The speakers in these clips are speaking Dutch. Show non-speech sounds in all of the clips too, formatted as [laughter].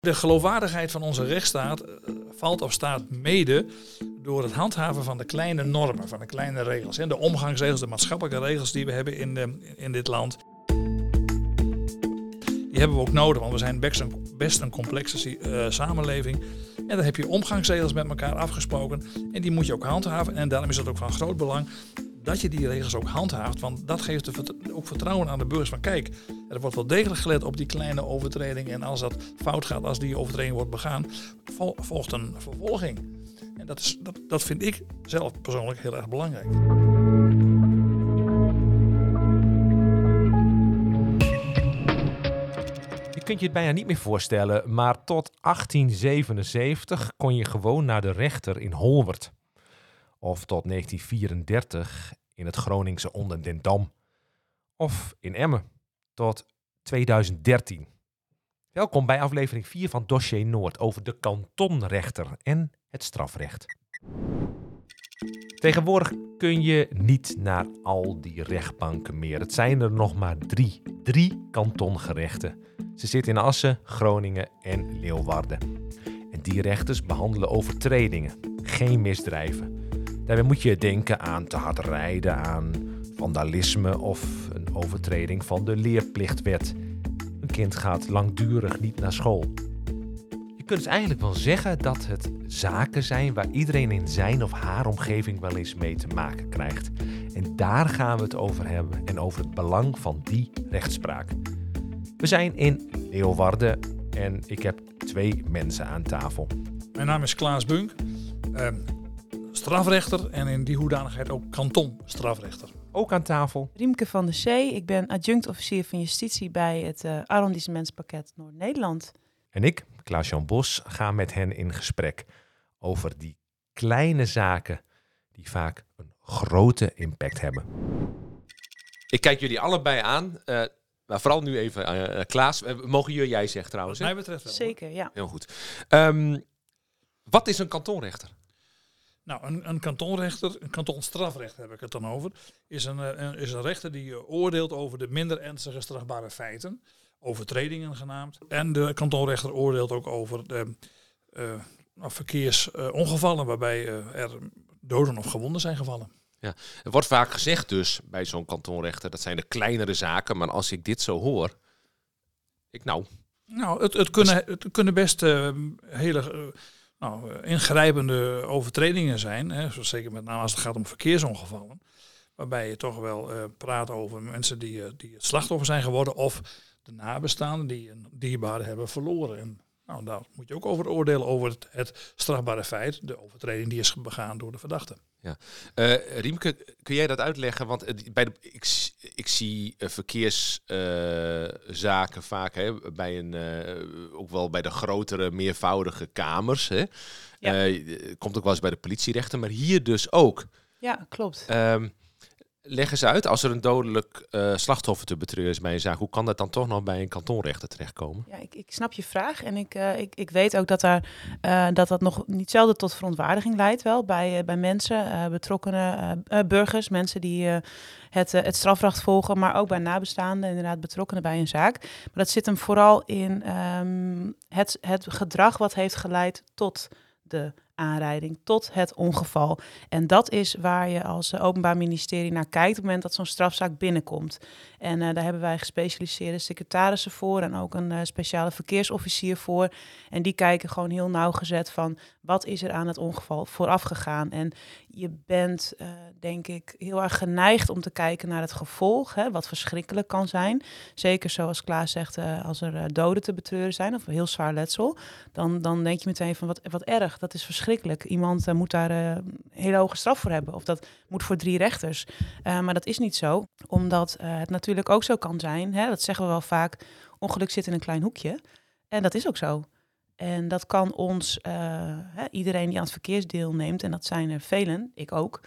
De geloofwaardigheid van onze rechtsstaat eh, valt of staat mede door het handhaven van de kleine normen, van de kleine regels. En de omgangsregels, de maatschappelijke regels die we hebben in, de, in dit land. Die hebben we ook nodig, want we zijn best een, complexe uh, samenleving. En dan heb je omgangsregels met elkaar afgesproken. En die moet je ook handhaven. En daarom is het ook van groot belang dat je die regels ook handhaaft. Want dat geeft ook vertrouwen aan de burgers van kijk, er wordt wel degelijk gelet op die kleine overtreding. En als dat fout gaat, als die overtreding wordt begaan, volgt een vervolging. En dat, is, dat, dat vind ik zelf persoonlijk heel erg belangrijk. Je kunt je het bijna niet meer voorstellen, maar tot 1877 kon je gewoon naar de rechter in Holwert. Of tot 1934 in het Groningse Onderdendam. Of in Emmen tot 2013. Welkom bij aflevering 4 van Dossier Noord over de kantonrechter en het strafrecht. Tegenwoordig kun je niet naar al die rechtbanken meer. Het zijn er nog maar drie. Drie kantongerechten. Ze zitten in Assen, Groningen en Leeuwarden. En die rechters behandelen overtredingen, geen misdrijven. Daarbij moet je denken aan te hard rijden, aan vandalisme of een overtreding van de leerplichtwet. Een kind gaat langdurig niet naar school. Je kunt dus eigenlijk wel zeggen dat het zaken zijn waar iedereen in zijn of haar omgeving wel eens mee te maken krijgt. En daar gaan we het over hebben en over het belang van die rechtspraak. We zijn in Leeuwarden en ik heb twee mensen aan tafel. Mijn naam is Klaas Bunk. Ehm, strafrechter en in die hoedanigheid ook kantonstrafrechter. Ook aan tafel. Riemke van der Zee, ik ben adjunct-officier van justitie bij het uh, arrondissementspakket Noord-Nederland. En ik, Klaas-Jan Bos, ga met hen in gesprek over die kleine zaken die vaak een grote impact hebben. Ik kijk jullie allebei aan. Uh, maar vooral nu even uh, Klaas. mogen jullie jij zeggen trouwens? Wat mij betreft wel. Zeker, ja. Heel goed. Um, wat is een kantonrechter? Nou, een, een kantonrechter, een kantonstrafrechter heb ik het dan over, is een, eh, een, is een rechter die eh, oordeelt over de minder ernstige strafbare feiten, overtredingen genaamd. En de kantonrechter oordeelt ook over de uh, verkeersongevallen waarbij er doden of gewonden zijn gevallen. Ja, er wordt vaak gezegd dus bij zo'n kantonrechter, dat zijn de kleinere zaken, maar als ik dit zo hoor, ik nou... Nou, het, het, kunnen, het kunnen best hele nou, eh, ingrijpende overtredingen zijn. Hè, zeker met name als het gaat om verkeersongevallen. Waarbij je toch wel uh, praat over mensen die, uh, die het slachtoffer zijn geworden. Of de nabestaanden die een dierbare hebben verloren. En nou, daar moet je ook over oordelen over het, het strafbare feit. De overtreding die is begaan door de verdachte. Ja. Uh, Riemke, kun jij dat uitleggen? Want uh, bij de, ik, ik zie uh, verkeerszaken vaak hè, bij een, ook wel bij de grotere, meervoudige kamers. Hè. Ja. komt ook wel eens bij de politierechten, maar hier dus ook. Ja, klopt. Ehm, leg eens uit, als er een dodelijk uh, slachtoffer te betreuren is bij een zaak, hoe kan dat dan toch nog bij een kantonrechter terechtkomen? Ja, ik, ik snap je vraag en ik, uh, ik, ik weet ook dat, daar, uh, dat dat nog niet zelden tot verontwaardiging leidt wel bij, bij mensen, betrokkenen burgers, mensen die het, het strafrecht volgen, maar ook bij nabestaanden, inderdaad betrokkenen bij een zaak. Maar dat zit hem vooral in um, het, het gedrag wat heeft geleid tot de aanrijding tot het ongeval. En dat is waar je als Openbaar Ministerie naar kijkt op het moment dat zo'n strafzaak binnenkomt. En uh, daar hebben wij gespecialiseerde secretarissen voor en ook een uh, speciale verkeersofficier voor. En die kijken gewoon heel nauwgezet van wat is er aan het ongeval vooraf gegaan. En je bent, uh, denk ik, heel erg geneigd om te kijken naar het gevolg, hè, wat verschrikkelijk kan zijn. Zeker zoals Klaas zegt, als er doden te betreuren zijn of heel zwaar letsel, dan, dan denk je meteen van wat, wat erg, dat is verschrikkelijk. Iemand moet daar een hele hoge straf voor hebben of dat moet voor drie rechters. maar dat is niet zo, omdat het natuurlijk ook zo kan zijn. Hè, dat zeggen we wel vaak. Ongeluk zit in een klein hoekje. En dat is ook zo. En dat kan ons, hè, iedereen die aan het verkeersdeel neemt, en dat zijn er velen, ik ook,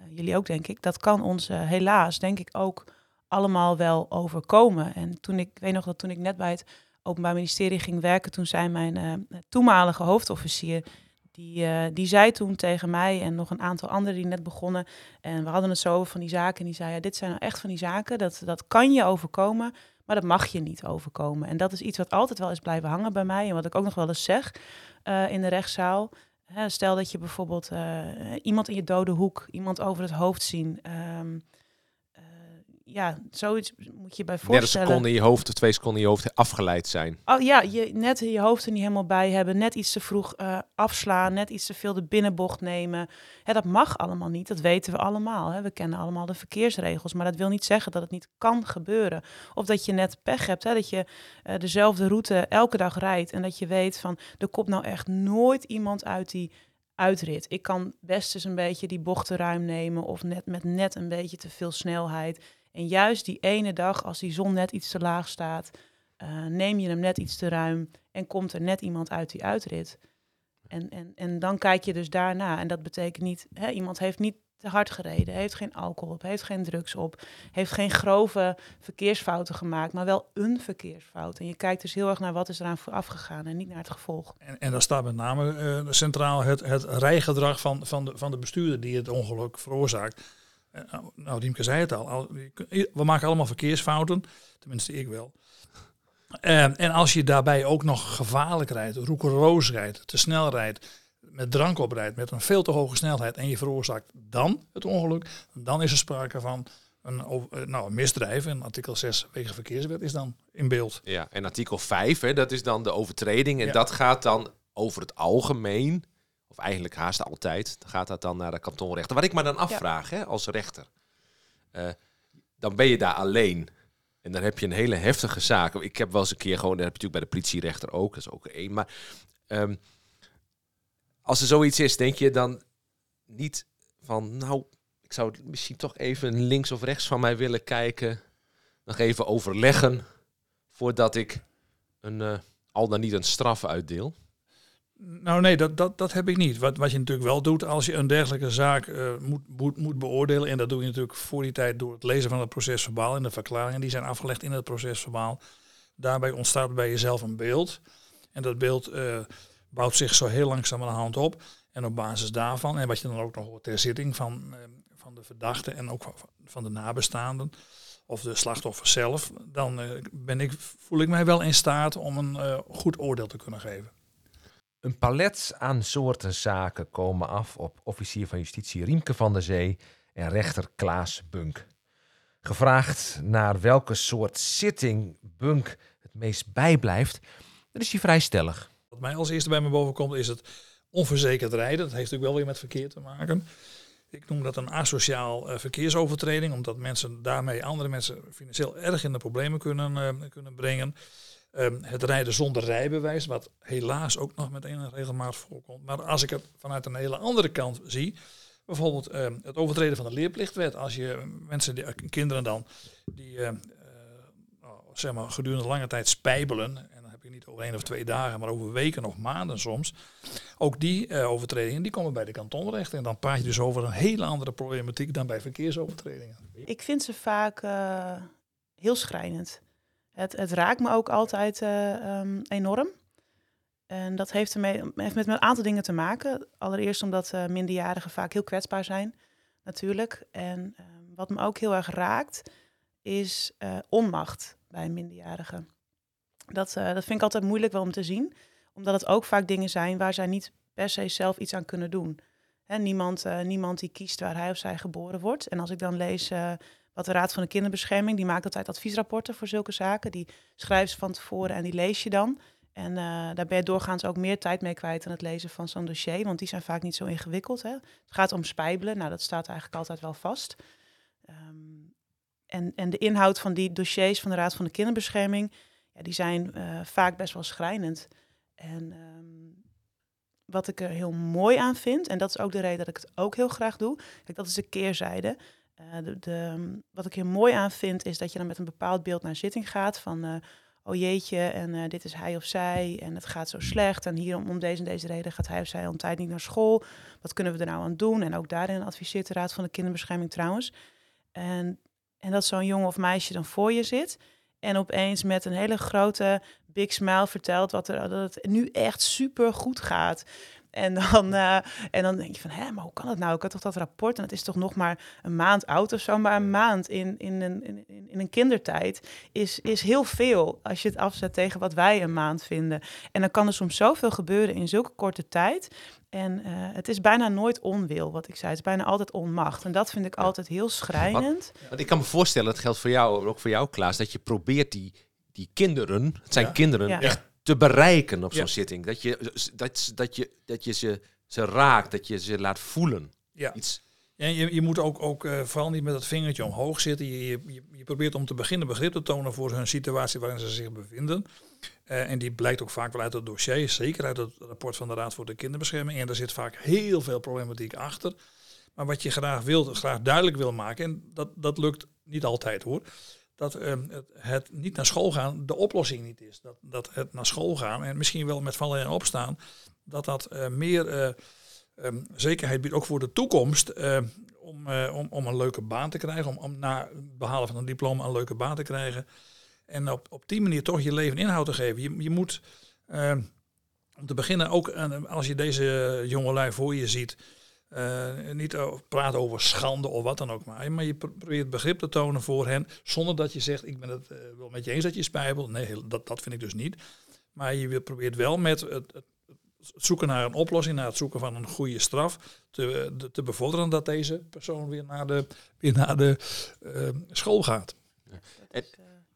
uh, jullie ook denk ik, dat kan ons uh, helaas, denk ik, ook allemaal wel overkomen. En toen ik, weet nog dat toen ik net bij het Openbaar Ministerie ging werken, toen zei mijn toenmalige hoofdofficier, Die, die zei toen tegen mij en nog een aantal anderen die net begonnen. En we hadden het zo over van die zaken. En die zei, ja, dit zijn nou echt van die zaken. Dat, dat kan je overkomen, maar dat mag je niet overkomen. En dat is iets wat altijd wel is blijven hangen bij mij. En wat ik ook nog wel eens zeg uh, in de rechtszaal. Hè, stel dat je bijvoorbeeld uh, iemand in je dode hoek, iemand over het hoofd zien. Um, ja, zoiets moet je bij voorstellen. Net een seconde in je hoofd of twee seconden in je hoofd afgeleid zijn. Oh ja, je, net je hoofd er niet helemaal bij hebben, net iets te vroeg uh, afslaan, net iets te veel de binnenbocht nemen. Hè, dat mag allemaal niet, dat weten we allemaal. Hè. We kennen allemaal de verkeersregels, maar dat wil niet zeggen dat het niet kan gebeuren. Of dat je net pech hebt, hè, dat je uh, dezelfde route elke dag rijdt en dat je weet van, er komt nou echt nooit iemand uit die uitrit. Ik kan best eens een beetje die bochten ruim nemen of net met net een beetje te veel snelheid. En juist die ene dag, als die zon net iets te laag staat, uh, neem je hem net iets te ruim en komt er net iemand uit die uitrit. En, en, en dan kijk je dus daarna. En dat betekent niet, hè, iemand heeft niet te hard gereden, heeft geen alcohol op, heeft geen drugs op, heeft geen grove verkeersfouten gemaakt, maar wel een verkeersfout. En je kijkt dus heel erg naar wat is eraan vooraf gegaan en niet naar het gevolg. En, en staat met name uh, centraal het, het rijgedrag van, van, de, van de bestuurder die het ongeluk veroorzaakt. Nou, nou, Riemke zei het al. We maken allemaal verkeersfouten. Tenminste, ik wel. En, en als je daarbij ook nog gevaarlijk rijdt, roekeloos rijdt, te snel rijdt, met drank oprijdt, met een veel te hoge snelheid en je veroorzaakt dan het ongeluk, dan is er sprake van een, eh, nou, een misdrijf. En artikel 6 wegenverkeerswet is dan in beeld. Ja, en artikel 5, hè, dat is dan de overtreding. En ja. dat gaat dan over het algemeen of eigenlijk haast altijd, dan gaat dat dan naar de kantonrechter. Wat ik me dan afvraag hè, als rechter, uh, dan ben je daar alleen. En dan heb je een hele heftige zaak. Ik heb wel eens een keer gewoon, dat heb je natuurlijk bij de politierechter ook, dat is ook één. Maar um, als er zoiets is, denk je dan niet van, nou, ik zou misschien toch even links of rechts van mij willen kijken. Nog even overleggen voordat ik een, uh, al dan niet een straf uitdeel. Nou nee, dat, dat, dat heb ik niet. Wat, wat je natuurlijk wel doet als je een dergelijke zaak uh, moet, moet, moet beoordelen, en dat doe je natuurlijk voor die tijd door het lezen van het procesverbaal en de verklaringen die zijn afgelegd in het procesverbaal. Daarbij ontstaat bij jezelf een beeld. En dat beeld uh, bouwt zich zo heel langzaam aan de hand op. En op basis daarvan, en wat je dan ook nog hoort ter zitting van, uh, van de verdachte en ook van de nabestaanden, of de slachtoffer zelf, dan ben ik, voel ik mij wel in staat om een goed oordeel te kunnen geven. Een palet aan soorten zaken komen af op officier van justitie Riemke van der Zee en rechter Klaas Bunk. Gevraagd naar welke soort zitting Bunk het meest bijblijft, dan is hij vrij stellig. Wat mij als eerste bij me boven komt is het onverzekerd rijden. Dat heeft natuurlijk wel weer met verkeer te maken. Ik noem dat een asociaal uh, verkeersovertreding, omdat mensen daarmee andere mensen financieel erg in de problemen kunnen, uh, kunnen brengen. Um, het rijden zonder rijbewijs, wat helaas ook nog met enige regelmaat voorkomt. Maar als ik het vanuit een hele andere kant zie, bijvoorbeeld um, het overtreden van de leerplichtwet. Als je mensen, die, kinderen dan, die uh, uh, zeg maar, gedurende lange tijd spijbelen, en dan heb je niet over één of twee dagen, maar over weken of maanden soms, ook die uh, overtredingen die komen bij de kantonrechter. En dan praat je dus over een hele andere problematiek dan bij verkeersovertredingen. Ik vind ze vaak heel schrijnend. Het, het raakt me ook altijd uh, um, enorm. En dat heeft, ermee, heeft met een aantal dingen te maken. Allereerst omdat uh, minderjarigen vaak heel kwetsbaar zijn, natuurlijk. En uh, wat me ook heel erg raakt, is uh, onmacht bij minderjarigen. Dat, dat vind ik altijd moeilijk wel om te zien, omdat het ook vaak dingen zijn waar zij niet per se zelf iets aan kunnen doen. Hè, niemand, niemand die kiest waar hij of zij geboren wordt. En als ik dan lees wat de Raad van de Kinderbescherming, die maakt altijd adviesrapporten voor zulke zaken. Die schrijven ze van tevoren en die lees je dan. En uh, daar ben je doorgaans ook meer tijd mee kwijt aan het lezen van zo'n dossier, want die zijn vaak niet zo ingewikkeld. Hè. Het gaat om spijbelen, nou dat staat eigenlijk altijd wel vast. Um, en, en de inhoud van die dossiers van de Raad van de Kinderbescherming, ja, die zijn uh, vaak best wel schrijnend. En um, wat ik er heel mooi aan vind, en dat is ook de reden dat ik het ook heel graag doe, dat is de keerzijde. Uh, de, wat ik hier mooi aan vind, is dat je dan met een bepaald beeld naar zitting gaat van, uh, oh jeetje, en uh, dit is hij of zij, en het gaat zo slecht, en hier om, om deze en deze reden gaat hij of zij een tijd niet naar school. Wat kunnen we er nou aan doen? En ook daarin adviseert de Raad van de Kinderbescherming trouwens. En, en dat zo'n jongen of meisje dan voor je zit en opeens met een hele grote big smile vertelt wat er, dat het nu echt super goed gaat. En dan, eh, en dan denk je van, hè, maar hoe kan het nou? Ik had toch dat rapport en het is toch nog maar een maand oud of zo. Maar een maand in, in, een, in, in een kindertijd is, is heel veel als je het afzet tegen wat wij een maand vinden. En dan kan er soms zoveel gebeuren in zulke korte tijd. En eh, het is bijna nooit onwil, wat ik zei. Het is bijna altijd onmacht. En dat vind ik altijd heel schrijnend. Want ik kan me voorstellen, dat geldt voor jou, ook voor jou Klaas, dat je probeert die, die kinderen, het zijn Ja. kinderen, Ja. echt te bereiken op zo'n Ja. zitting. Dat je, dat, dat je, dat je ze, ze raakt, dat je ze laat voelen. Ja. Iets. En je, je moet ook, ook eh, vooral niet met dat vingertje omhoog zitten. Je, je, je- je probeert om te beginnen begrip te tonen voor hun situatie waarin ze zich bevinden. Eh, en die blijkt ook vaak wel uit het dossier, zeker uit het rapport van de Raad voor de Kinderbescherming. En daar zit vaak heel veel problematiek achter. Maar wat je graag wilt, graag duidelijk wil maken, en dat, dat lukt niet altijd hoor. Dat ehm, het, niet naar school gaan de oplossing niet is. Dat, dat het naar school gaan en misschien wel met vallen en opstaan, dat dat eh, meer eh, ehm, zekerheid biedt, ook voor de toekomst, eh, om, eh, om, om een leuke baan te krijgen, om, om na behalen van een diploma een leuke baan te krijgen. En op, op die manier toch je leven inhoud te geven. Je, je moet, om te beginnen, ook als je deze jongelui voor je ziet, eh, niet praten over schande of wat dan ook maar. Maar je pro- probeert begrip te tonen voor hen, zonder dat je zegt, ik ben het eh, wel met je eens dat je spijbelt. Nee, dat, dat vind ik dus niet. Maar je probeert wel met het, zoeken naar een oplossing, naar het zoeken van een goede straf, te, te bevorderen dat deze persoon weer naar de, weer naar de eh, school gaat. Eh,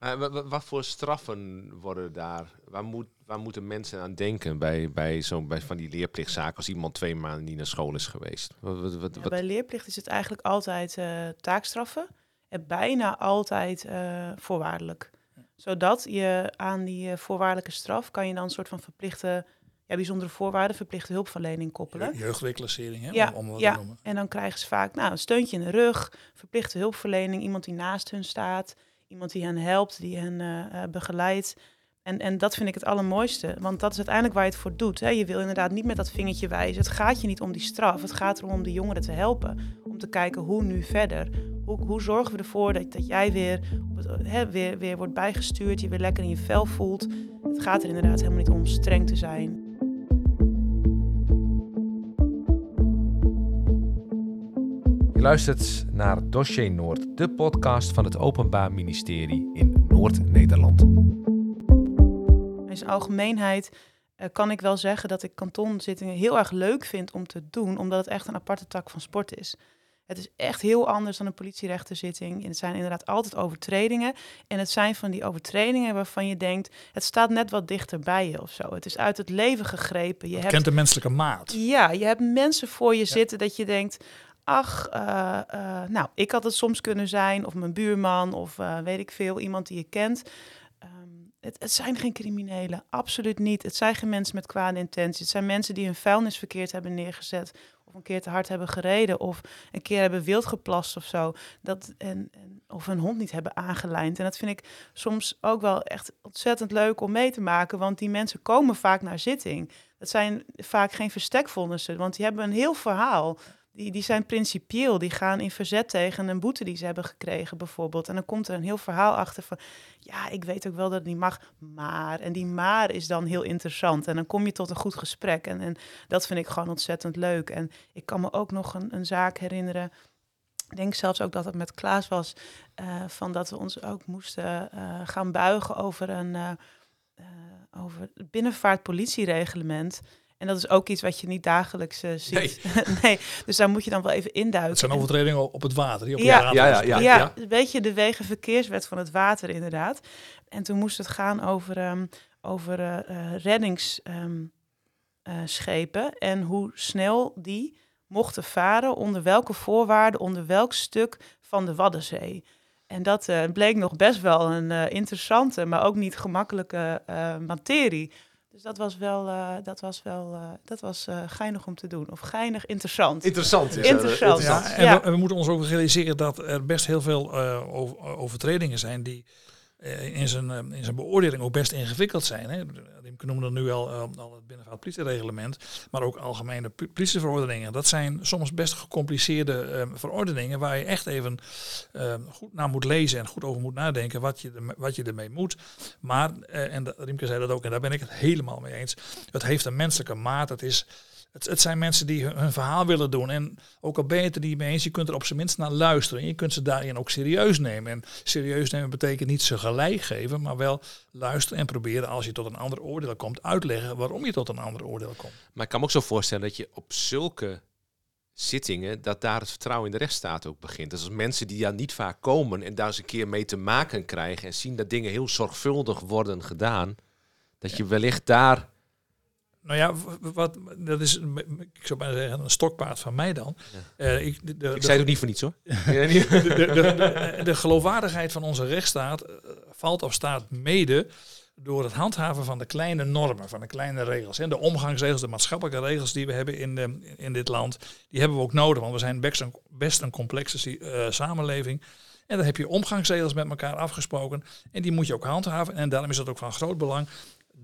Maar wa- wat voor straffen worden daar? Waar, moet, waar moeten mensen aan denken bij, bij, zo'n bij van die leerplichtzaken als iemand twee maanden niet naar school is geweest? Wat, wat, wat, Ja, wat- bij leerplicht is het eigenlijk altijd eh, taakstraffen en bijna altijd eh, voorwaardelijk. Zodat je aan die eh, voorwaardelijke straf kan je dan een soort van verplichte, ja, bijzondere voorwaarden, verplichte hulpverlening koppelen. Je- Jeugdreclassering, hè, Ja, om, om wat ja. te noemen. En dan krijgen ze vaak nou, een steuntje in de rug, verplichte hulpverlening, iemand die naast hun staat, iemand die hen helpt, die hen eh, eh, begeleidt. En, en dat vind ik het allermooiste, want dat is uiteindelijk waar je het voor doet. Hè. Je wil inderdaad niet met dat vingertje wijzen. Het gaat je niet om die straf, het gaat erom om de jongeren te helpen. Om te kijken hoe nu verder. Hoe, hoe zorgen we ervoor dat, dat jij weer, het, hè, weer, weer wordt bijgestuurd, je weer lekker in je vel voelt. Het gaat er inderdaad helemaal niet om streng te zijn. Luistert naar Dossier Noord, de podcast van het Openbaar Ministerie in Noord-Nederland. In zijn algemeenheid eh, kan ik wel zeggen dat ik kantonzittingen heel erg leuk vind om te doen, omdat het echt een aparte tak van sport is. Het is echt heel anders dan een politierechterzitting. En het zijn inderdaad altijd overtredingen. En het zijn van die overtredingen waarvan je denkt, het staat net wat dichter bij je of zo. Het is uit het leven gegrepen. Je Het hebt kent de menselijke maat. ja, je hebt mensen voor je zitten dat je denkt, ach, eh, eh, nou, ik had het soms kunnen zijn, of mijn buurman, of eh, weet ik veel, iemand die je kent. Ehm, het, het zijn geen criminelen, absoluut niet. Het zijn geen mensen met kwade intenties. Het zijn mensen die hun vuilnis verkeerd hebben neergezet, of een keer te hard hebben gereden, of een keer hebben wild geplast of zo. Dat, en, en, of hun hond niet hebben aangelijnd. En dat vind ik soms ook wel echt ontzettend leuk om mee te maken, want die mensen komen vaak naar zitting. Dat zijn vaak geen verstekvonnissen, want die hebben een heel verhaal. Die, die zijn principieel, die gaan in verzet tegen een boete die ze hebben gekregen bijvoorbeeld. En dan komt er een heel verhaal achter van, ja, ik weet ook wel dat het niet mag, maar. En die maar is dan heel interessant. En dan kom je tot een goed gesprek. En, en dat vind ik gewoon ontzettend leuk. En ik kan me ook nog een, een zaak herinneren. Ik denk zelfs ook dat het met Klaas was, eh, van dat we ons ook moesten eh, gaan buigen over een eh, over het binnenvaartpolitiereglement. En dat is ook iets wat je niet dagelijks eh, ziet. Nee. [laughs] dus daar moet je dan wel even induiken. Het zijn En- overtredingen op het water. Die op Ja. Ja, ja, ja. ja, een beetje de wegenverkeerswet van het water inderdaad. En toen moest het gaan over, ehm, over eh, reddingsschepen en hoe snel die mochten varen, onder welke voorwaarden, onder welk stuk van de Waddenzee. En dat eh, bleek nog best wel een eh, interessante, maar ook niet gemakkelijke eh, materie. Dus dat was wel, eh, dat was wel, eh, dat was eh, geinig om te doen. Of geinig interessant. Interessant is Interessant. Ja, en Ja. We, we moeten ons ook realiseren dat er best heel veel eh, over- overtredingen zijn die in, zijn, eh, in zijn beoordeling ook best ingewikkeld zijn. Hè. Rimke noemde nu al, eh, al het binnenvaartpolitiereglement, maar ook algemene politieverordeningen. Dat zijn soms best gecompliceerde eh, verordeningen waar je echt even eh, goed naar moet lezen en goed over moet nadenken wat je, wat je ermee moet. Maar, eh, en Riemke zei dat ook, en daar ben ik het helemaal mee eens, het heeft een menselijke maat. Het is Het, zijn mensen die hun, hun verhaal willen doen. En ook al ben je het er niet mee eens, je kunt er op zijn minst naar luisteren. En je kunt ze daarin ook serieus nemen. En serieus nemen betekent niet ze gelijk geven, maar wel luisteren en proberen als je tot een ander oordeel komt, uitleggen waarom je tot een ander oordeel komt. Maar ik kan me ook zo voorstellen dat je op zulke zittingen, dat daar het vertrouwen in de rechtsstaat ook begint. Dus als mensen die daar niet vaak komen en daar eens een keer mee te maken krijgen en zien dat dingen heel zorgvuldig worden gedaan, dat je wellicht daar Nou ja, wat, dat is, ik zou bijna zeggen, een stokpaard van mij dan. Eh, ik, de, de, Ik de- zei het ook niet voor niets hoor. [laughs] de, geloofwaardigheid van onze rechtsstaat eh, valt of staat mede door het handhaven van de kleine normen, van de kleine regels. En de omgangsregels, de maatschappelijke regels die we hebben in, de, in dit land, die hebben we ook nodig. Want we zijn best een, best een complexe eh, samenleving. En dan heb je omgangsregels met elkaar afgesproken. En die moet je ook handhaven. En daarom is het ook van groot belang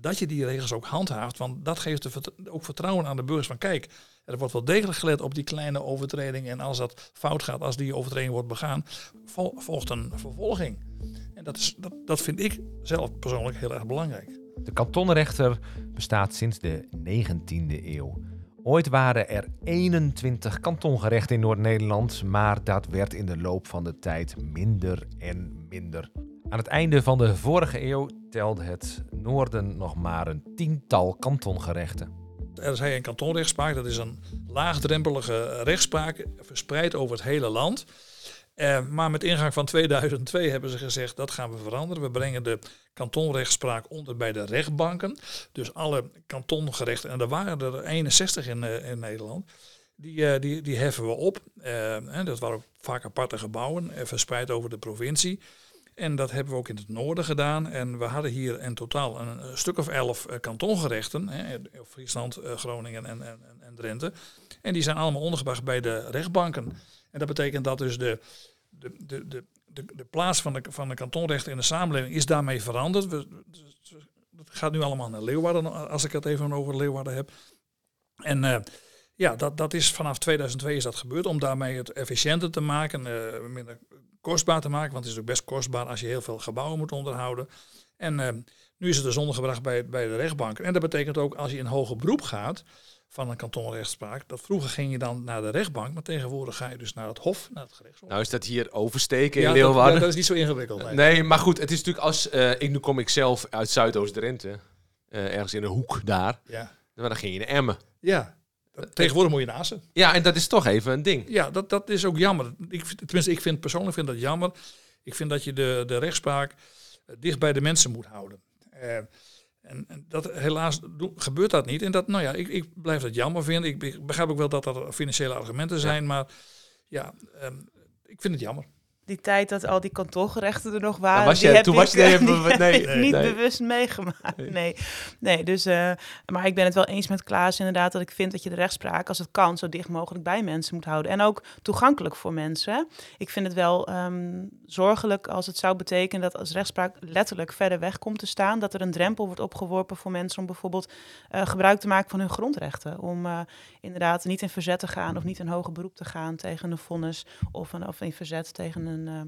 dat je die regels ook handhaaft. Want dat geeft ook vertrouwen aan de burgers van kijk, er wordt wel degelijk gelet op die kleine overtreding. En als dat fout gaat, als die overtreding wordt begaan, vol- volgt een vervolging. En dat, is, dat, dat vind ik zelf persoonlijk heel erg belangrijk. De kantonrechter bestaat sinds de 19e eeuw. Ooit waren er 21 kantongerechten in Noord-Nederland, maar dat werd in de loop van de tijd minder en minder. Aan het einde van de vorige eeuw telde het Noorden nog maar een tiental kantongerechten. Er is een kantonrechtspraak, dat is een laagdrempelige rechtspraak verspreid over het hele land. Eh, maar met ingang van 2002 hebben ze gezegd dat gaan we veranderen. We brengen de kantonrechtspraak onder bij de rechtbanken. Dus alle kantongerechten, en er waren er 61 in, eh, in Nederland, die, eh, die, die heffen we op. Eh, dat waren vaak aparte gebouwen, verspreid over de provincie. En dat hebben we ook in het noorden gedaan. En we hadden hier in totaal een, stuk of elf eh, kantongerechten. Hè, Friesland, eh, Groningen en, en, en- en Drenthe. En die zijn allemaal ondergebracht bij de rechtbanken. En dat betekent dat dus de, de, de, de, de, plaats van de, van de kantonrechten in de samenleving is daarmee veranderd. We, het gaat nu allemaal naar Leeuwarden, als ik het even over Leeuwarden heb. En eh, ja, dat, dat is vanaf 2002 is dat gebeurd om daarmee het efficiënter te maken, eh, minder kostbaar te maken. Want het is ook best kostbaar als je heel veel gebouwen moet onderhouden. En eh, nu is het dus ondergebracht bij, bij de rechtbanken. En dat betekent ook als je in hoger beroep gaat van een kantonrechtspraak, dat vroeger ging je dan naar de rechtbank, maar tegenwoordig ga je dus naar het hof, naar het gerechtshof. Nou is dat hier oversteken in Ja, dat, Leeuwarden. ja, dat is niet zo ingewikkeld. nee. Nee, maar goed, het is natuurlijk als... eh, ik, nu kom ik zelf uit Zuidoost-Drenthe, eh, ergens in een hoek daar. Ja. Maar dan ging je naar Emmen. ja. Dat- Tegenwoordig moet je naar Assen. Ja, en dat is toch even een ding. Ja, dat, dat is ook jammer. Ik, tenminste, ik vind persoonlijk vind dat jammer. Ik vind dat je de, de rechtspraak eh, dicht bij de mensen moet houden. Eh, en, en dat, helaas gebeurt dat niet. En dat, nou ja, ik, ik blijf dat jammer vinden. Ik, be- begrijp ook wel dat er financiële argumenten zijn, maar ja, ehm, ik vind het jammer. Die tijd dat al die kantongerechten er nog waren. Was die jij- heb toen ik, was je- nee, die nee, ik [laughs] niet nee. bewust meegemaakt. Nee, nee dus, eh, maar ik ben het wel eens met Klaas inderdaad dat ik vind dat je de rechtspraak, als het kan, zo dicht mogelijk bij mensen moet houden. En ook toegankelijk voor mensen. Ik vind het wel ehm, zorgelijk als het zou betekenen dat als rechtspraak letterlijk verder weg komt te staan, dat er een drempel wordt opgeworpen voor mensen om bijvoorbeeld eh, gebruik te maken van hun grondrechten. Om eh, inderdaad niet in verzet te gaan of niet in hoger beroep te gaan tegen een vonnis of, een, of in verzet tegen een, eh,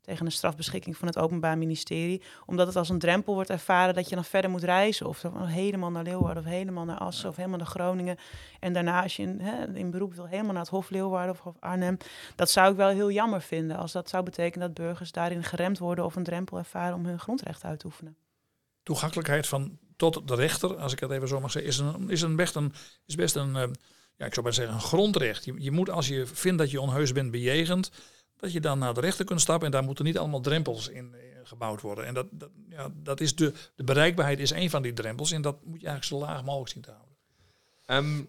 tegen een strafbeschikking van het Openbaar Ministerie. Omdat het als een drempel wordt ervaren dat je dan verder moet reizen. Of helemaal naar Leeuwarden of helemaal naar Assen of helemaal naar Groningen. En daarna als je in, hè, in beroep wil helemaal naar het Hof Leeuwarden of Hof Arnhem. Dat zou ik wel heel jammer vinden als dat zou betekenen dat burgers daarin geremd worden of een drempel ervaren om hun grondrecht uit te oefenen. Toegankelijkheid van tot de rechter, als ik het even zo mag zeggen, is, een, is, een best een, is best een, eh, ja, ik zou maar zeggen, een grondrecht. Je, je moet als je vindt dat je onheus bent bejegend, dat je dan naar de rechter kunt stappen en daar moeten niet allemaal drempels in eh, gebouwd worden. En dat, dat, ja, dat is de, de bereikbaarheid is een van die drempels en dat moet je eigenlijk zo laag mogelijk zien te houden. Ehm,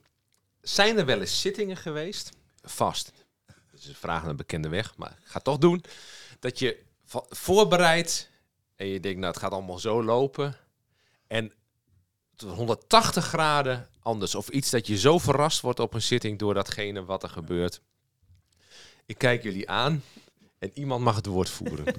zijn er wel eens zittingen geweest? Vast. Dat is een vraag naar een bekende weg, maar ga het toch doen. Dat je voorbereidt en je denkt, nou het gaat allemaal zo lopen. En tot 180 graden anders. Of iets dat je zo verrast wordt op een zitting door datgene wat er gebeurt. Ik kijk jullie aan en iemand mag het woord voeren. [laughs]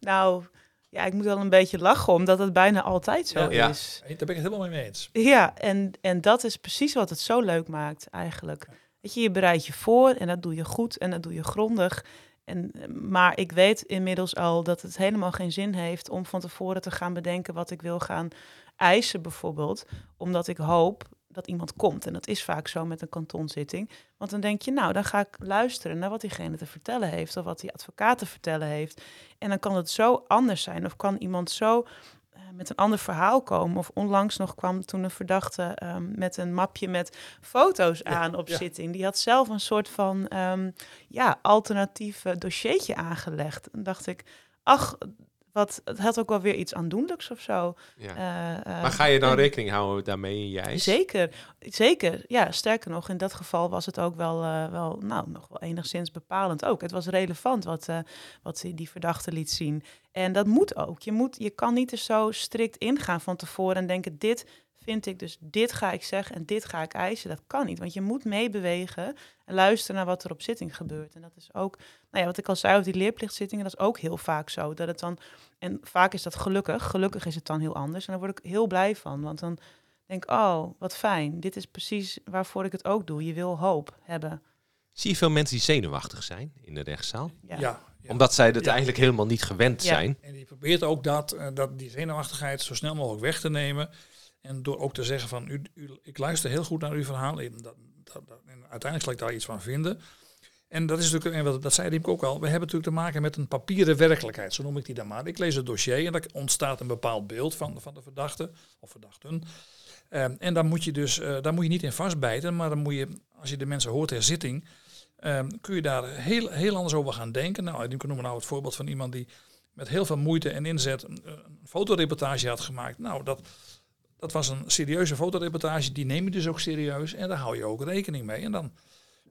Nou, ja, ik moet wel een beetje lachen omdat het bijna altijd zo Ja. Ja. is. Daar ben ik het helemaal mee eens. Ja, en, en dat is precies wat het zo leuk maakt eigenlijk. Weet je, je bereidt je voor en dat doe je goed en dat doe je grondig. En, maar ik weet inmiddels al dat het helemaal geen zin heeft om van tevoren te gaan bedenken wat ik wil gaan eisen bijvoorbeeld. Omdat ik hoop dat iemand komt. En dat is vaak zo met een kantonzitting. Want dan denk je, nou, dan ga ik luisteren naar wat diegene te vertellen heeft. Of wat die advocaat te vertellen heeft. En dan kan het zo anders zijn. Of kan iemand zo eh, met een ander verhaal komen. Of onlangs nog kwam toen een verdachte ehm, met een mapje met foto's aan op ja. zitting. Die had zelf een soort van ehm, ja, alternatief dossiertje aangelegd. En dacht ik, ach, wat, het had ook wel weer iets aandoenlijks of zo. Ja. Eh, eh, maar ga je dan en- rekening houden daarmee in eis? Zeker, zeker. Ja, sterker nog, in dat geval was het ook wel, eh, wel nou, nog wel enigszins bepalend ook. Het was relevant wat, eh, wat die- die verdachte liet zien. En dat moet ook. Je, moet, je kan niet er zo strikt ingaan van tevoren en denken, dit vind ik, dus dit ga ik zeggen en dit ga ik eisen. Dat kan niet, want je moet meebewegen en luisteren naar wat er op zitting gebeurt. En dat is ook, nou ja, wat ik al zei over die leerplichtzittingen, dat is ook heel vaak zo. Dat het dan, en vaak is dat gelukkig, gelukkig is het dan heel anders. En daar word ik heel blij van, want dan denk ik, oh, wat fijn. Dit is precies waarvoor ik het ook doe. Je wil hoop hebben. Zie je veel mensen die zenuwachtig zijn in de rechtszaal? Ja. Ja. ja. Omdat zij dat Ja. eigenlijk helemaal niet gewend Ja. zijn. En die probeert ook dat, eh, dat die zenuwachtigheid zo snel mogelijk weg te nemen. En door ook te zeggen van, u, u, ik luister heel goed naar uw verhaal. En, dat, dat, dat- uiteindelijk zal ik daar iets van vinden. En dat is natuurlijk, en dat zei Riemke ook al, we hebben natuurlijk te maken met een papieren werkelijkheid, zo noem ik die dan maar. Ik lees het dossier en daar ontstaat een bepaald beeld van, van de verdachte of verdachten. Ehm, en daar moet je dus, eh, daar moet je niet in vastbijten, maar dan moet je, als je de mensen hoort ter zitting, ehm, kun je daar heel, heel anders over gaan denken. Nou, ik noem nou het voorbeeld van iemand die met heel veel moeite en inzet een, een fotoreportage had gemaakt. Nou, dat, dat was een serieuze fotoreportage, die neem je dus ook serieus en daar hou je ook rekening mee. En dan,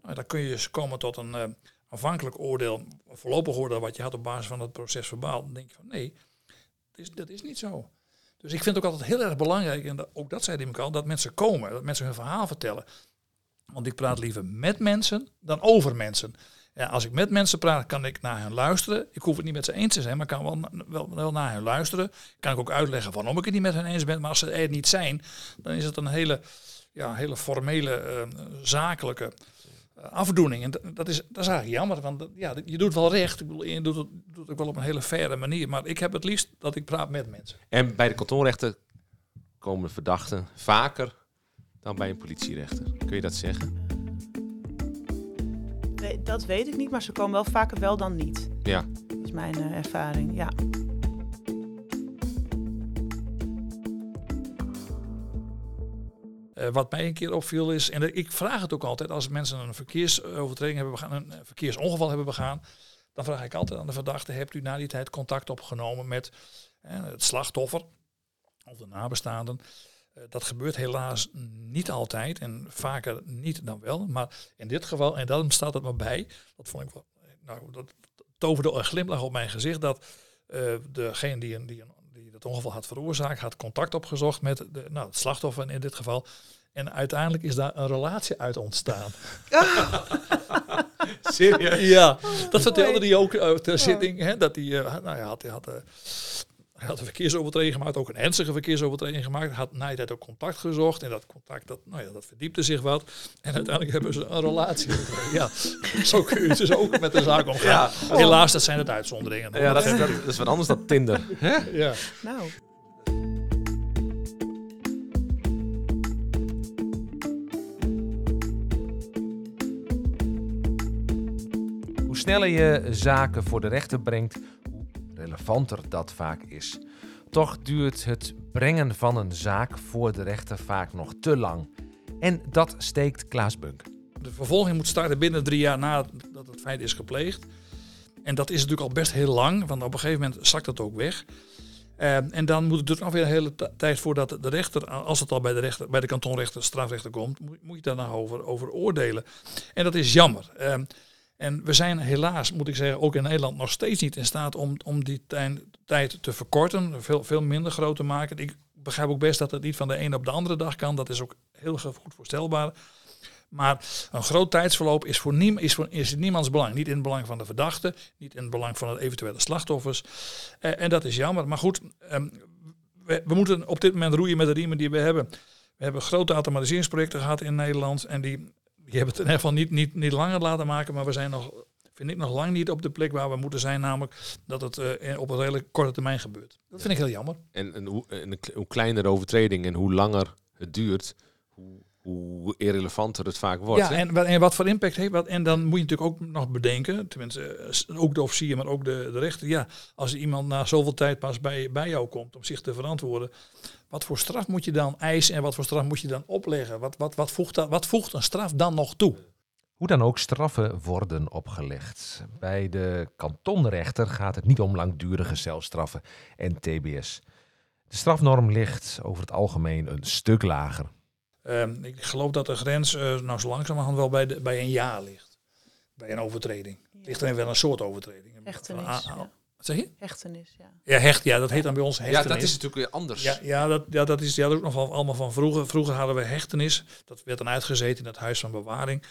nou, dan kun je dus komen tot een aanvankelijk oordeel, een voorlopig oordeel wat je had op basis van het proces verbaal. Dan denk je van nee, dat is, dat is niet zo. Dus ik vind ook altijd heel erg belangrijk, en ook dat zei ik al, dat mensen komen, dat mensen hun verhaal vertellen. Want ik praat liever met mensen dan over mensen. Ja, als ik met mensen praat, kan ik naar hen luisteren. Ik hoef het niet met ze eens te zijn, maar kan wel, wel, wel naar hen luisteren. Kan ik ook uitleggen waarom ik het niet met hen eens ben. Maar als ze er niet zijn, dan is het een hele, ja, hele formele, eh, zakelijke eh, afdoening. En dat, is, dat is eigenlijk jammer, want ja, je doet wel recht. Ik bedoel, je doet het, doet het ook wel op een hele faire manier. Maar ik heb het liefst dat ik praat met mensen. En bij de kantonrechter komen verdachten vaker dan bij een politierechter. Kun je dat zeggen? We- Dat weet ik niet, maar ze komen wel vaker wel dan niet. Ja. Dat is mijn eh, ervaring, ja. Eh, wat mij een keer opviel is, en ik vraag het ook altijd als mensen een verkeersovertreding hebben begaan, een eh, verkeersongeval hebben begaan, dan vraag ik altijd aan de verdachte, hebt u na die tijd contact opgenomen met eh, het slachtoffer of de nabestaanden? Eh, dat gebeurt helaas niet altijd en vaker niet dan wel, maar in dit geval, en daarom staat het me bij, dat vond ik wel, nou, dat toverde een glimlach op mijn gezicht, dat eh, degene die, een, die, een, die het ongeval had veroorzaakt, had contact opgezocht met de, nou, het slachtoffer in dit geval. En uiteindelijk is daar een relatie uit ontstaan. [laughs] Serieus? Ja, dat vertelde hij ook uh, ter zitting. Hè, dat hij, eh, nou, ja, had, hij had, eh, hij had een verkeersovertreding gemaakt, ook een ernstige verkeersovertreding gemaakt. Had tijd ook contact gezocht. En dat contact, dat, nou ja, dat verdiepte zich wat. En uiteindelijk hebben ze een relatie. Ja, zo kun je dus ook met de zaak omgaan. Helaas, dat zijn het uitzonderingen. Ja, dat is, dat, dat is wat anders dan Tinder. Hè? ja. Nou, Hoe sneller je zaken voor de rechter brengt, relevanter dat vaak is. Toch duurt het brengen van een zaak voor de rechter vaak nog te lang. En dat steekt Klaas Bunk. De vervolging moet starten binnen drie jaar nadat het feit is gepleegd. En dat is natuurlijk al best heel lang, want op een gegeven moment zakt dat ook weg. Eh, en dan moet het dus nog weer een hele tijd voordat de rechter, als het al bij de, rechter, bij de kantonrechter, strafrechter komt, moet, moet je daar nou over, over oordelen. En dat is jammer. Eh, en we zijn helaas, moet ik zeggen, ook in Nederland nog steeds niet in staat om, om die tijd te verkorten, veel, veel minder groot te maken. Ik begrijp ook best dat het niet van de ene op de andere dag kan. Dat is ook heel goed voorstelbaar. Maar een groot tijdsverloop is voor, niem, is voor is in niemands belang. Niet in het belang van de verdachte, niet in het belang van de eventuele slachtoffers. Eh, en dat is jammer. Maar goed, ehm, we, we moeten op dit moment roeien met de riemen die we hebben. We hebben grote automatiseringsprojecten gehad in Nederland. En die, die hebben het in ieder geval niet, niet, niet langer laten maken. Maar we zijn nog, vind ik, nog lang niet op de plek waar we moeten zijn. Namelijk dat het eh, op een redelijk korte termijn gebeurt. Dat vind ik heel jammer. En, en hoe, en hoe kleiner de overtreding en hoe langer het duurt, hoe, hoe irrelevanter het vaak wordt. Ja, hè? en, wat- en wat voor impact heeft wat? En dan moet je natuurlijk ook nog bedenken, tenminste ook de officier, maar ook de, de rechter. Ja, als iemand na zoveel tijd pas bij, bij jou komt om zich te verantwoorden, wat voor straf moet je dan eisen en wat voor straf moet je dan opleggen? Wat, wat, wat, voegt, dat, wat voegt een straf dan nog toe? Hoe dan ook, straffen worden opgelegd. Bij de kantonrechter gaat het niet om langdurige celstraffen en TBS. De strafnorm ligt over het algemeen een stuk lager. Ehm, ik geloof dat de grens eh, nou zo langzamerhand wel bij, de, bij een jaar ligt. Bij een overtreding. Ligt er wel een soort overtreding. Hechtenis. Ah, ah, ja. Wat zeg je? Hechtenis, ja. Ja, hecht, ja, dat heet dan bij ons ja, hechtenis. dat is natuurlijk weer anders. Ja, ja, dat, ja, dat is ja, dat ook nog wel allemaal van vroeger. Vroeger hadden we hechtenis. Dat werd dan uitgezeten in het huis van bewaring.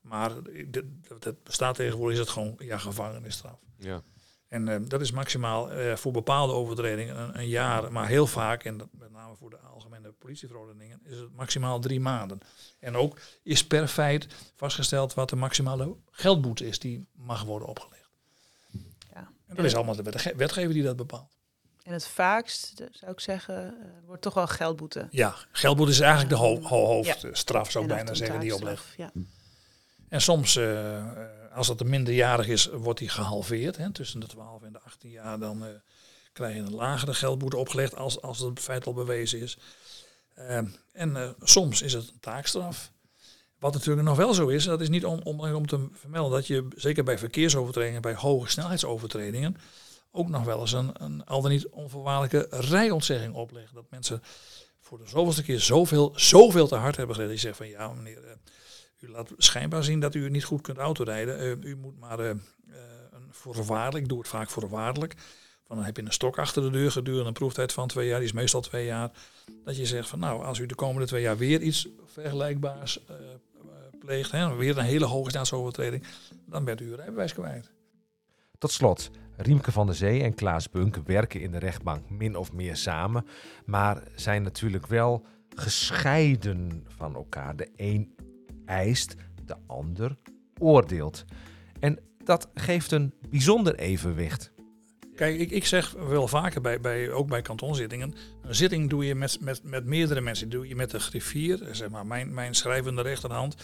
Maar dat, dat bestaat tegenwoordig is het gewoon ja, gevangenisstraf. Ja. En eh, dat is maximaal eh, voor bepaalde overtredingen een, een jaar. Maar heel vaak, en dat met name voor de algemene politieverordeningen, is het maximaal drie maanden. En ook is per feit vastgesteld wat de maximale geldboete is die mag worden opgelegd. Ja. En dat is allemaal de wetge- wetgever die dat bepaalt. En het vaakst, eh, zou ik zeggen, eh, wordt toch wel geldboete. Ja, geldboete is eigenlijk de ho ho- hoofdstraf, zou ik bijna zeggen, die oplegt. Ja. En soms, als dat een minderjarig is, wordt die gehalveerd. Hè, tussen de 12 en de 18 jaar, dan eh, krijg je een lagere geldboete opgelegd als, als het feit al bewezen is. Eh, en eh, soms is het een taakstraf. Wat natuurlijk nog wel zo is, en dat is niet om, om te vermelden, dat je zeker bij verkeersovertredingen, bij hoge snelheidsovertredingen, ook nog wel eens een, een al dan niet onvoorwaardelijke rijontzegging oplegt. Dat mensen voor de zoveelste keer zoveel, zoveel te hard hebben gereden. Die zeggen van ja meneer, eh, u laat schijnbaar zien dat u niet goed kunt autorijden. Eh, u moet maar eh, eh, voorwaardelijk, ik doe het vaak voorwaardelijk. Van dan heb je een stok achter de deur gedurende een proeftijd van twee jaar, die is meestal twee jaar. Dat je zegt van nou, als u de komende twee jaar weer iets vergelijkbaars pleegt, hè, weer een hele hoge staatsovertreding, dan bent u uw rijbewijs kwijt. Tot slot, Riemke van der Zee en Klaas Bunk werken in de rechtbank min of meer samen, maar zijn natuurlijk wel gescheiden van elkaar. De een eist, de ander oordeelt. En dat geeft een bijzonder evenwicht. Kijk, ik, ik zeg wel vaker, bij, bij, ook bij kantonzittingen, een zitting doe je met, met, met meerdere mensen. Doe je met de griffier, zeg maar, mijn, mijn schrijvende rechterhand,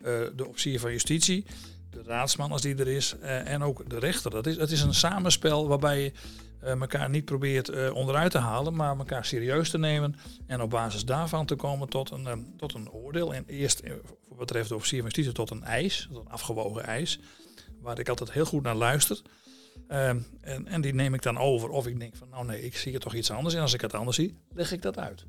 eh, de officier van justitie, de raadsman als die er is, eh, en ook de rechter. Dat is, het is een samenspel waarbij je eh, elkaar niet probeert eh, onderuit te halen, maar elkaar serieus te nemen en op basis daarvan te komen tot een, tot een oordeel. En eerst, wat betreft de officier van justitie, tot een eis, tot een afgewogen eis, waar ik altijd heel goed naar luister. Ehm, en, en die neem ik dan over. Of ik denk van, nou nee, ik zie er toch iets anders. En als ik het anders zie, leg ik dat uit.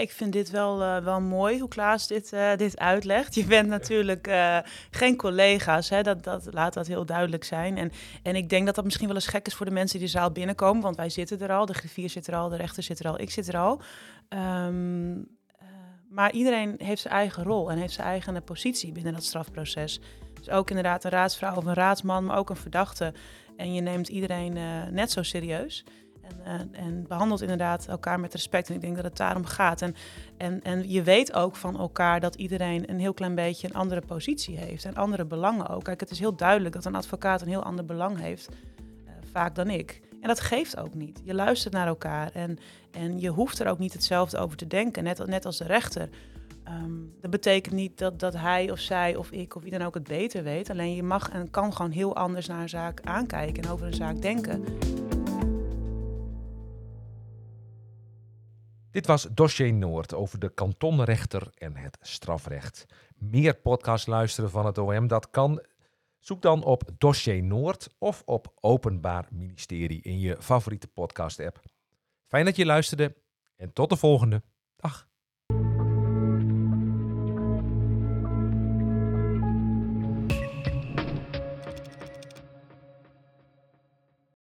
Ik vind dit wel, eh, wel mooi hoe Klaas dit, eh, dit uitlegt. Je bent natuurlijk eh, geen collega's, hè? Dat, dat, laat dat heel duidelijk zijn. En, en ik denk dat dat misschien wel eens gek is voor de mensen die de zaal binnenkomen. Want wij zitten er al, de griffier zit er al, de rechter zit er al, ik zit er al. Ehm, eh, maar iedereen heeft zijn eigen rol en heeft zijn eigen positie binnen dat strafproces. Dus ook inderdaad een raadsvrouw of een raadsman, maar ook een verdachte. En je neemt iedereen net zo serieus. En, eh, en behandelt inderdaad elkaar met respect. En ik denk dat het daarom gaat. En, en, en je weet ook van elkaar dat iedereen een heel klein beetje een andere positie heeft. En andere belangen ook. Kijk, het is heel duidelijk dat een advocaat een heel ander belang heeft. eh, vaak dan ik. En dat geeft ook niet. Je luistert naar elkaar. En, en je hoeft er ook niet hetzelfde over te denken. Net, net als de rechter. Ehm, dat betekent niet dat, dat hij of zij of ik of wie dan ook het beter weet. Alleen je mag en kan gewoon heel anders naar een zaak aankijken en over een zaak denken. Dit was Dossier Noord over de kantonrechter en het strafrecht. Meer podcast luisteren van het OM, dat kan. Zoek dan op Dossier Noord of op Openbaar Ministerie in je favoriete podcast app. Fijn dat je luisterde en tot de volgende. Dag.